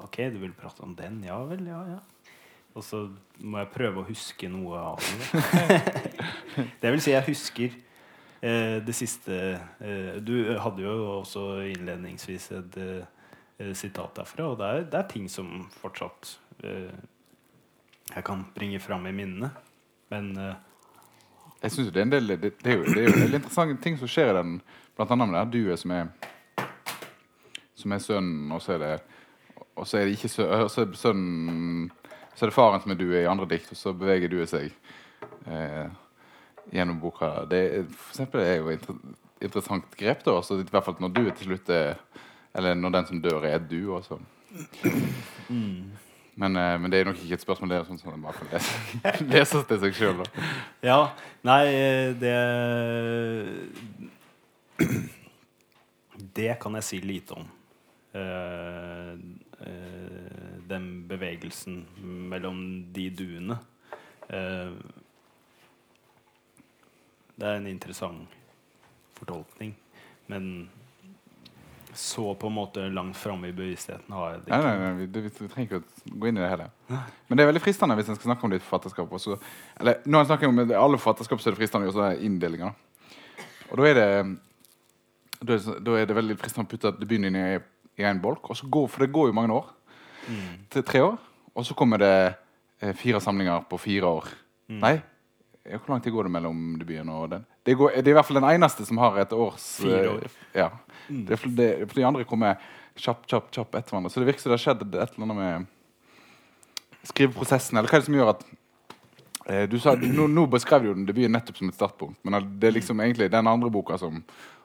OK, du vil prate om den? Ja vel, ja, ja. Og så må jeg prøve å huske noe av det. det vil si, jeg husker eh, det siste eh, Du hadde jo også innledningsvis et eh, sitat derfra, og det er, det er ting som fortsatt eh, jeg kan bringe fram i minnene. Men eh, Jeg synes det er en del det, det, er jo, det er jo en del interessante ting som skjer i den, blant annet med det her duet som er som er sønnen, og så er det og så er det ikke sø, så er sønnen Så er det faren som er due i andre dikt, og så beveger duet seg eh, gjennom boka. Det for eksempel, er jo et inter, interessant grep, da. Altså, I hvert fall når duet til slutt er Eller når den som dør, er du, due Mm. Men, eh, men det er nok ikke et spørsmål det sånn som jeg bare kan lese, lese til seg sjøl. Ja. Nei, eh, det Det kan jeg si lite om. Eh, eh, den bevegelsen mellom de duene. Eh, det er en interessant fortolkning. Men så på en måte langt framme i bevisstheten har jeg det Nei, ikke. nei, nei, vi, vi trenger ikke å gå inn i det hele. Men det er veldig fristende hvis en skal snakke om ditt forfatterskap. Også. Eller når en snakker om alle forfatterskap, så er det fristende å gjøre inndelinger. Og da er det da er, det- det veldig fristende å putte debuten inn i, i en bolk. Går, for det går jo mange år. Til tre år. Og så kommer det eh, fire samlinger på fire år. Nei, ja, hvor lang tid går det mellom debuten og den? Det, går, det er i hvert fall den eneste som har et års Fire eh, år. Ja. Det er for, det, for de andre kommer kjapp, kjapp, kjapp etter hverandre. Så det virker som det har skjedd et eller annet med skriveprosessen. Eller hva er det som gjør at eh, du sa, nå, nå beskrev du jo den debuten nettopp som et startpunkt, men det er liksom egentlig den andre boka som,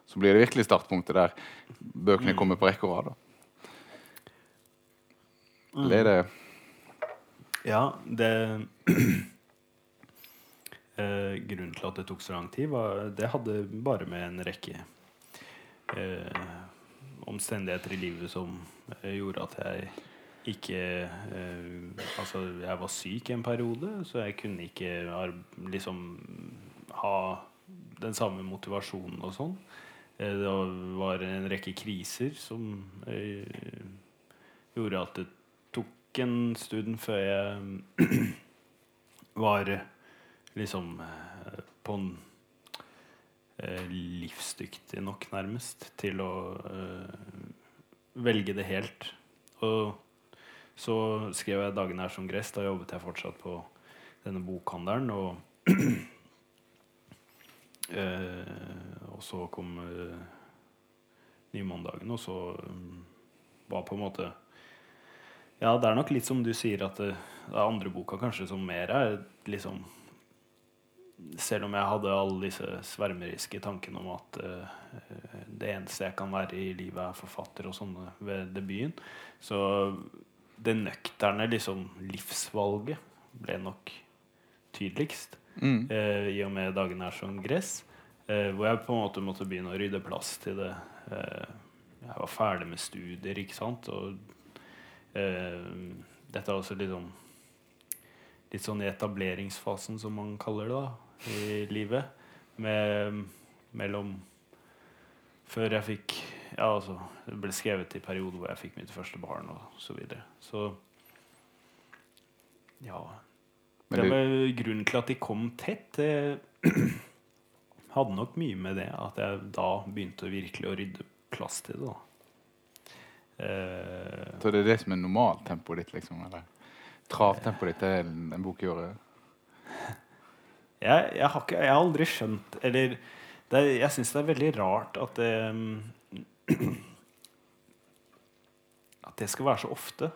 som blir det virkelig startpunktet, der bøkene kommer på rekke og rad. da. Eller er det Ja, det eh, Grunnen til at det tok så lang tid, var Det hadde bare med en rekke eh, omstendigheter i livet som eh, gjorde at jeg ikke eh, Altså, jeg var syk en periode, så jeg kunne ikke liksom ha den samme motivasjonen og sånn. Eh, det var en rekke kriser som eh, gjorde at det tok en stund før jeg var liksom eh, på en livsdyktig nok, nærmest, til å velge det helt. Og så skrev jeg 'Dagen er som gress'. Da jobbet jeg fortsatt på denne bokhandelen. Og, eh, og så kom eh, Nymandagen, og så um, var på en måte Ja, det er nok litt som du sier, at det, det er andre boka kanskje som mer er liksom Selv om jeg hadde alle disse svermeriske tankene om at eh, det eneste jeg kan være i livet, er forfatter og sånne ved debuten, så det nøkterne liksom livsvalget ble nok tydeligst. Mm. Eh, I og med dagen er som gress. Eh, hvor jeg på en måte måtte begynne å rydde plass til det. Eh, jeg var ferdig med studier, ikke sant. Og eh, dette er også sånn Litt sånn i etableringsfasen, som man kaller det, da, i livet. Med, mellom Før jeg fikk Ja, altså Det ble skrevet i perioden hvor jeg fikk mitt første barn, og så videre. Så ja. Men det- var grunnen til at de kom tett. Hadde nok mye med det at jeg da begynte virkelig å rydde plass til det. da. Eh, Så det er det som er normaltempoet ditt, liksom? Eller travtempoet ditt? Er en, en bok i året? jeg, jeg, har ikke, jeg har aldri skjønt Eller det, jeg syns det er veldig rart at det At det skal være så ofte.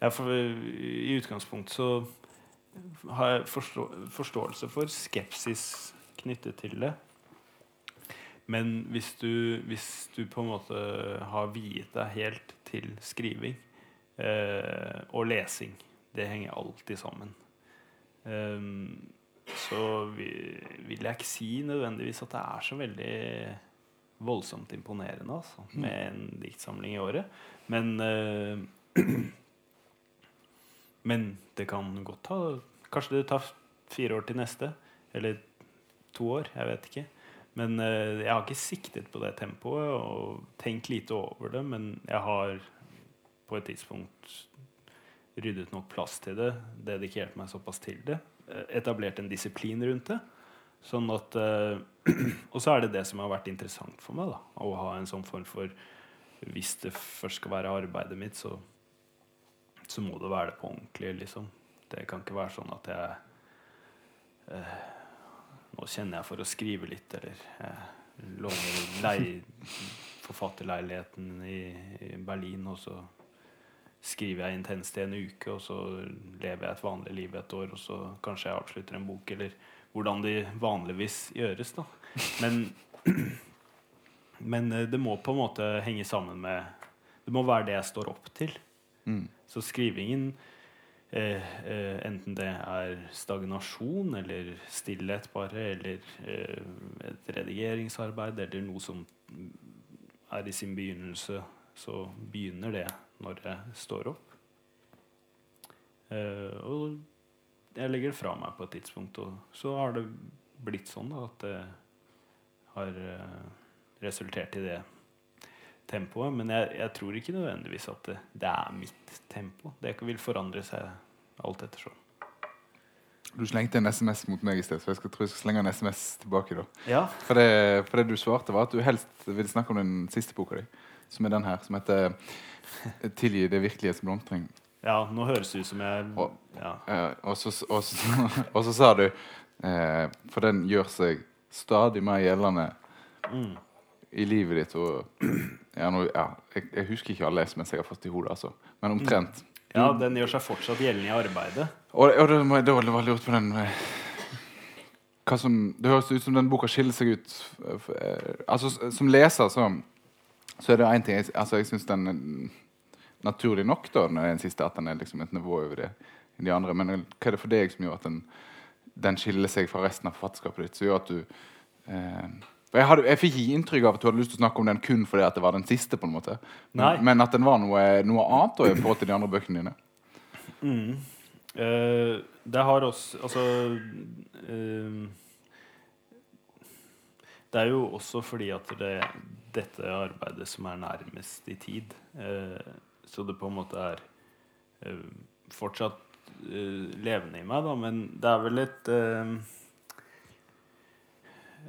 Jeg, for, I utgangspunktet så har forstå, forståelse for skepsis knyttet til det. Men hvis du, hvis du på en måte har viet deg helt til skriving eh, og lesing det henger alltid sammen. Um, så vi, vil jeg ikke si nødvendigvis at det er så veldig voldsomt imponerende altså, med en diktsamling i året. Men uh, Men det kan godt ta Kanskje det tar fire år til neste. Eller to år. Jeg vet ikke. Men uh, jeg har ikke siktet på det tempoet og tenkt lite over det. Men jeg har på et tidspunkt ryddet nok plass til det, dedikert meg såpass til det, eh, etablert en disiplin rundt det. Sånn at eh, Og så er det det som har vært interessant for meg, da. Å ha en sånn form for Hvis det først skal være arbeidet mitt, så, så må det være det på ordentlig, liksom. Det kan ikke være sånn at jeg eh, Nå kjenner jeg for å skrive litt, eller jeg låner lei forfatterleiligheten i, i Berlin, og så skriver jeg intenst i en uke, og så lever jeg et vanlig liv et år, og så kanskje jeg avslutter en bok, eller hvordan det vanligvis gjøres, da. Men, men eh, det må på en måte henge sammen med Det må være det jeg står opp til. Mm. Så skrivingen, eh, eh, enten det er stagnasjon eller stillhet bare, eller eh, et redigeringsarbeid, eller noe som er i sin begynnelse, så begynner det når jeg står opp. Eh, og jeg legger det fra meg på et tidspunkt, og så har det blitt sånn da, at det har eh, resultert i det tempoet. Men jeg, jeg tror ikke nødvendigvis at det, det er mitt tempo. Det vil forandre seg alt ettersom. Du slengte en SMS mot meg i sted, så jeg skal, tror jeg skal slenge en SMS tilbake. da. Ja. For det, for det du svarte, var at du helst vil snakke om den siste boka di, som er den her, som heter 'Tilgi det virkelighets blomstring'. ja, nå høres det ut som jeg Og- ja. Og, så, og, så, og så sa du eh, For den gjør seg stadig mer gjeldende Mm. i livet ditt. Og, ja, nå, ja, jeg, jeg husker ikke alle SMS jeg har fått i hodet, altså. men omtrent. ja, den gjør seg fortsatt gjeldende i arbeidet. Og, og det, jeg da var lurt på den eh, som, Det høres ut som den boka skiller seg ut eh, eh, Altså Som leser så, så er det én ting jeg, altså, jeg syns den er naturlig nok da når det er den siste, at den er liksom et nivå over det de andre. Men hva er det for deg som gjør at den, den skiller seg fra resten av forfatterskapet ditt? Som gjør at du eh, for jeg, hadde, jeg fikk ikke inntrykk av at du hadde lyst til å snakke om den kun fordi at det var den siste. på en måte. Men, men at den var noe, noe annet i forhold til de andre bøkene dine. Mm. Uh, det har også Altså uh, Det er jo også fordi at det, dette arbeidet som er nærmest i tid uh, Så det på en måte er eh, fortsatt levende i meg, da. Men det er vel et eh, eh,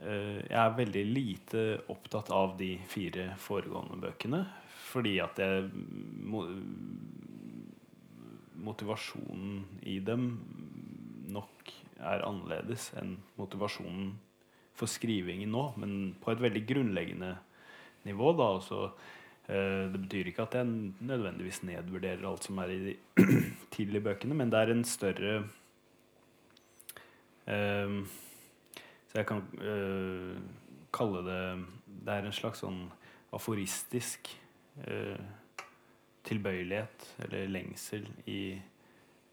Jeg er veldig lite opptatt av de fire foregående bøkene. Fordi at jeg motivasjonen i dem nok er annerledes enn motivasjonen for skrivingen nå, men på et veldig grunnleggende nivå. da, altså eh, Det betyr ikke at jeg nødvendigvis nedvurderer alt som er i de tidlige bøkene, men det er en større eh, Så jeg kan eh, kalle det Det er en slags sånn aforistisk eh, tilbøyelighet eller lengsel i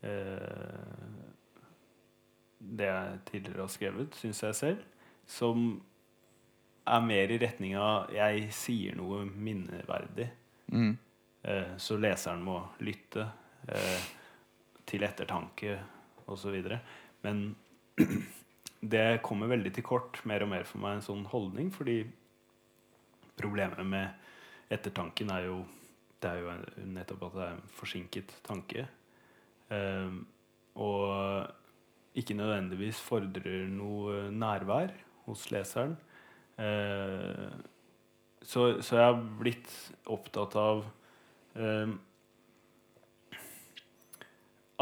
eh, det jeg tidligere har skrevet, syns jeg selv, som er mer i retning av jeg sier noe minneverdig. Mm. Eh, så leseren må lytte eh, til ettertanke osv. Men det kommer veldig til kort mer og mer for meg en sånn holdning, fordi problemet med ettertanken er jo det er jo nettopp at det er en forsinket tanke. Um, og ikke nødvendigvis fordrer noe nærvær hos leseren. Uh, så, så jeg har blitt opptatt av eh,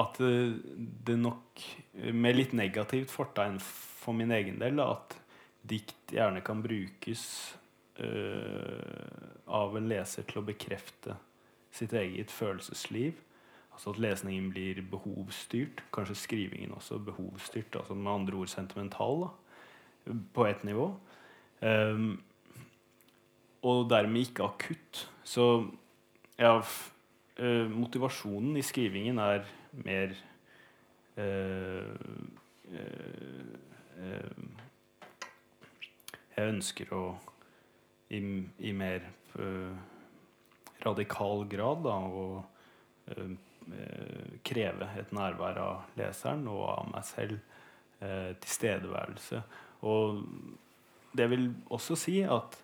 at det nok med litt negativt fortegn for min egen del at dikt gjerne kan brukes uh, av en leser til å bekrefte sitt eget følelsesliv. Altså at lesningen blir behovsstyrt. Kanskje skrivingen også behovsstyrt. Altså med andre ord sentimental, da, på ett nivå. Um, og dermed ikke akutt. Så ja, eh, motivasjonen i skrivingen er mer uh, eh, Jeg ønsker å i, i mer eh, radikal grad da, å eh, eh, kreve et nærvær av leseren og av meg selv. Eh, tilstedeværelse. Og det vil også si at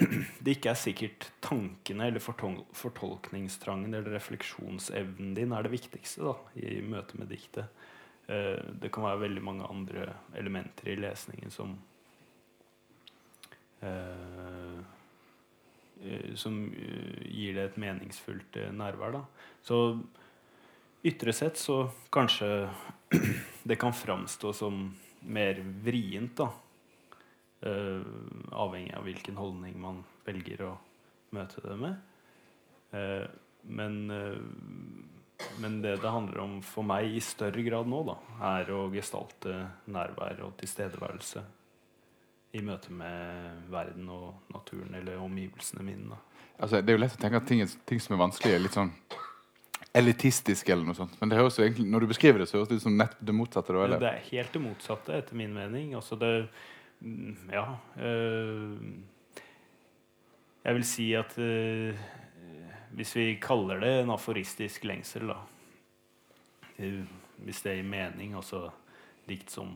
det ikke er sikkert tankene eller fortol fortolkningstrangen eller refleksjonsevnen din er det viktigste da, i møte med diktet. Eh, det kan være veldig mange andre elementer i lesningen som eh, eh Som gir det et meningsfullt nærvær. Da. Så ytre sett så kanskje det kan framstå som mer vrient, da. Avhengig av hvilken holdning man velger å møte det med. Men, men, det det handler om for meg i større grad nå, da, er å gestalte nærvær og tilstedeværelse i møte med verden og naturen eller omgivelsene mine. Altså, det er jo lett å tenke at ting, ting som er vanskelig, er litt sånn elitistisk eller noe sånt. Men det høres jo egentlig, når du beskriver det, så høres det ut som nett det motsatte. Da, eller? Det er helt det motsatte, etter min mening. Altså det mm, Ja. Øh, jeg vil si at øh, hvis vi kaller det en aforistisk lengsel, da Hvis det gir mening, altså dikt som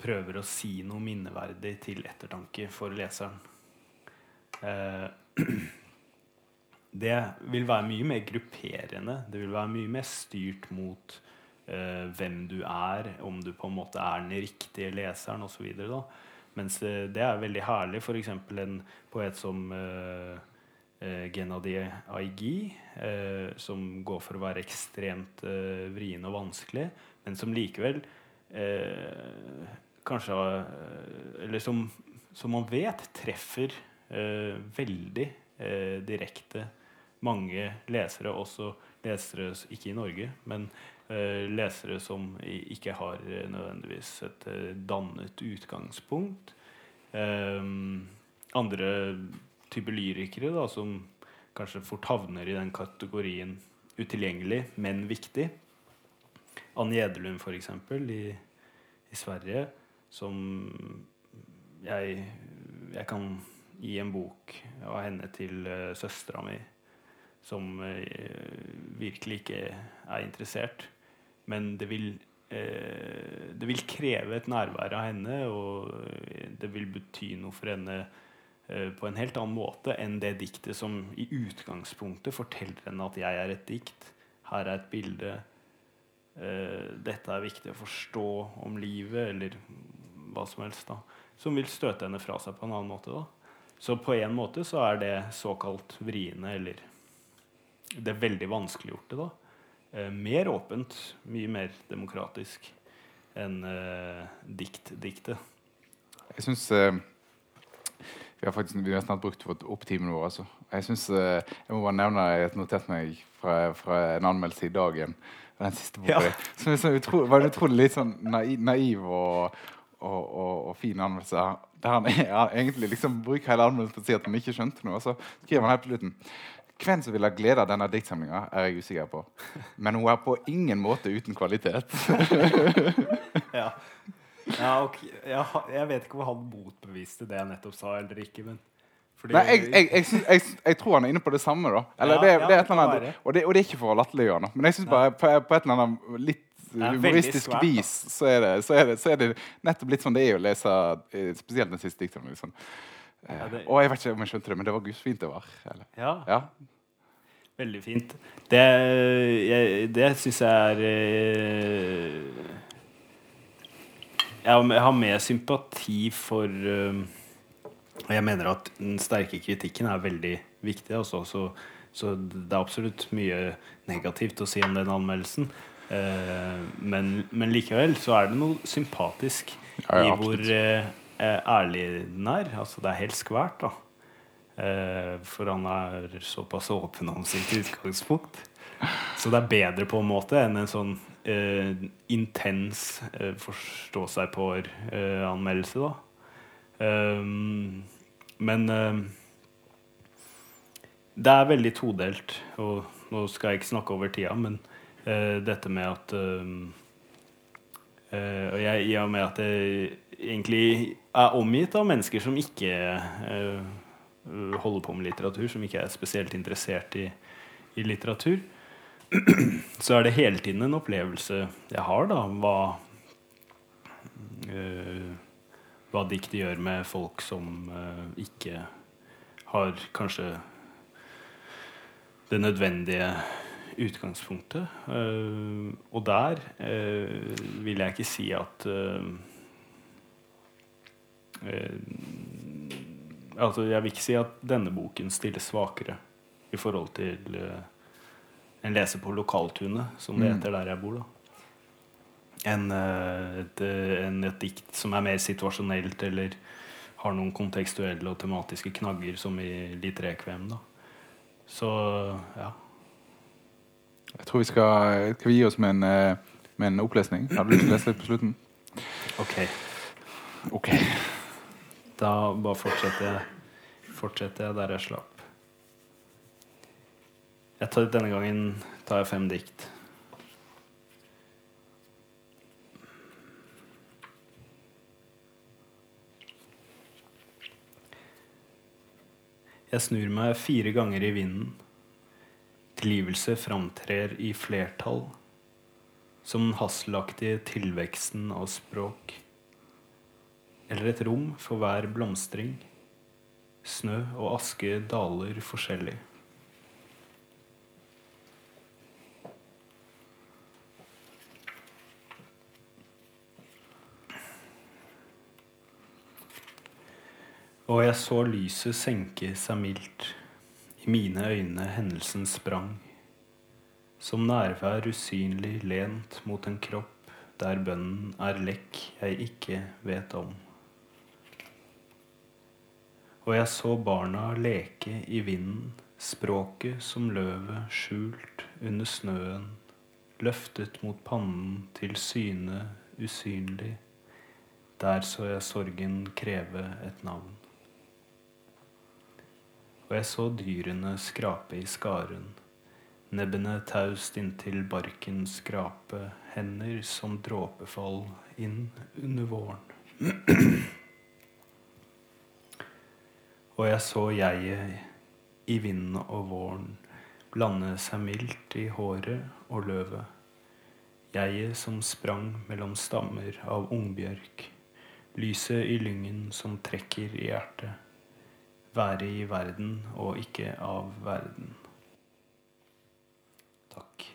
prøver å si noe minneverdig til ettertanke for leseren. Eh, det vil være mye mer grupperende. Det vil være mye mer styrt mot eh, hvem du er, om du på en måte er den riktige leseren osv. Mens det, det, er veldig herlig. F.eks. en poet som uh, uh, Gennady Aigi, eh, som går for å være ekstremt eh, vrien og vanskelig, men som likevel kanskje Eller som, som, man vet treffer veldig direkte mange lesere, også lesere ikke i Norge, men lesere som ikke har nødvendigvis et dannet utgangspunkt. andre typer lyrikere da, som kanskje fort havner i den kategorien utilgjengelig, men viktig. Anne Gjedelund, f.eks., i, i Sverige, som jeg, jeg kan gi en bok av henne til uh, søstera mi som uh, virkelig ikke er interessert. Men det vil, uh, det vil kreve et nærvær av henne, og det vil bety noe for henne på en helt annen måte enn det diktet som i utgangspunktet forteller henne at 'jeg er et dikt', her er et bilde, dette er viktig å forstå om livet, eller hva som helst, da, som vil støte henne fra seg på en annen måte. da. Så på en måte så er det såkalt vriene, eller det veldig vanskeliggjorte, da. Eh, mer åpent, mye mer demokratisk enn eh, dikt-diktet. Jeg syns eh, vi, har faktisk, vi har snart brukt opp timen vår. Altså. Jeg synes, eh, jeg må bare nevne jeg har notert meg fra, fra en anmeldelse i dag igjen. Den siste boka ja. Som så utro, var en utrolig litt sånn naiv, naiv og, og, og, og, fin anmeldelse. Der han, er, egentlig liksom bruker hele anmeldelsen på å si at han ikke skjønte noe. Og så skriver han helt på slutten hvem som vil ha glede av denne diktsamlinga, er jeg usikker på. Men hun er på ingen måte uten kvalitet. ja. Ja, okay. jeg, jeg vet ikke om han motbeviste det jeg nettopp sa, eller ikke. men Nei, jeg, jeg, jeg, tror han er inne på det samme. da eller, ja, det, det, er annet, og, det, og, det, er ikke for å latterliggjøre Men jeg synes bare på, på, et eller annet litt humoristisk svært, vis så er, så, er så er, det, nettopp litt sånn det er å lese eh, spesielt den siste dikten. Liksom. Ja, det... Og jeg vet ikke om jeg skjønte det, men det var gudsfint det var. Eller? Ja. ja. Veldig fint. Det, jeg, det syns jeg er eh, Jeg har mer sympati for eh, Og jeg mener at den sterke kritikken er veldig viktig. Også, så, så det er absolutt mye negativt å si om den anmeldelsen. Eh, men, men likevel så er det noe sympatisk ja, i hvor eh, ærlig den er. Altså, det er helt skvært, da. Eh, for han er såpass åpen om sitt utgangspunkt. Så det er bedre på en måte enn en sånn eh, intens eh, forstå seg på-anmeldelse, da. Um, men um, det er veldig todelt, og nå skal jeg ikke snakke over tida, men uh, dette med at eh, uh, Og jeg, i og med at jeg egentlig er omgitt av mennesker som ikke uh, holder på med litteratur, som ikke er spesielt interessert i, i litteratur, så er det hele tiden en opplevelse jeg har, da, hva uh, hva diktet gjør med folk som uh, ikke har kanskje det nødvendige utgangspunktet. Uh, og der vil jeg ikke si at Altså, jeg vil ikke si at denne boken stiller svakere i forhold til eh, en leser på lokaltunet, som det Mm. heter der jeg bor, da enn eh, et, en, et dikt som er mer situasjonelt eller har noen kontekstuelle og tematiske knagger, som i Litt rekvem. da. Så ja. Jeg tror vi skal, skal vi gi oss med en, eh, med en opplesning. Har du lyst til å lese litt på slutten? Ok. Ok. Da bare fortsetter jeg, fortsetter jeg der jeg slapp. Jeg tar, denne gangen tar jeg fem dikt. Jeg snur meg fire ganger i vinden. Tilgivelse framtrer i flertall, som den hasselaktige tilveksten av språk eller et rom for hver blomstring. Snø og aske daler forskjellig. Og jeg så lyset senke seg mildt. I mine øyne hendelsen sprang. Som nærvær usynlig lent mot en kropp der bønnen er lekk jeg ikke vet om. Og jeg så barna leke i vinden, språket som løvet skjult under snøen, løftet mot pannen til syne usynlig. Der så jeg sorgen kreve et navn. Og jeg så dyrene skrape i skaren, nebbene taust inntil barken skrape, hender som dråpefall inn under våren. Og jeg så jeget i vinden og våren blande seg mildt i håret og løvet. Jeget som sprang mellom stammer av ungbjørk. Lyset i lyngen som trekker i hjertet. Være i verden og ikke av verden. Takk.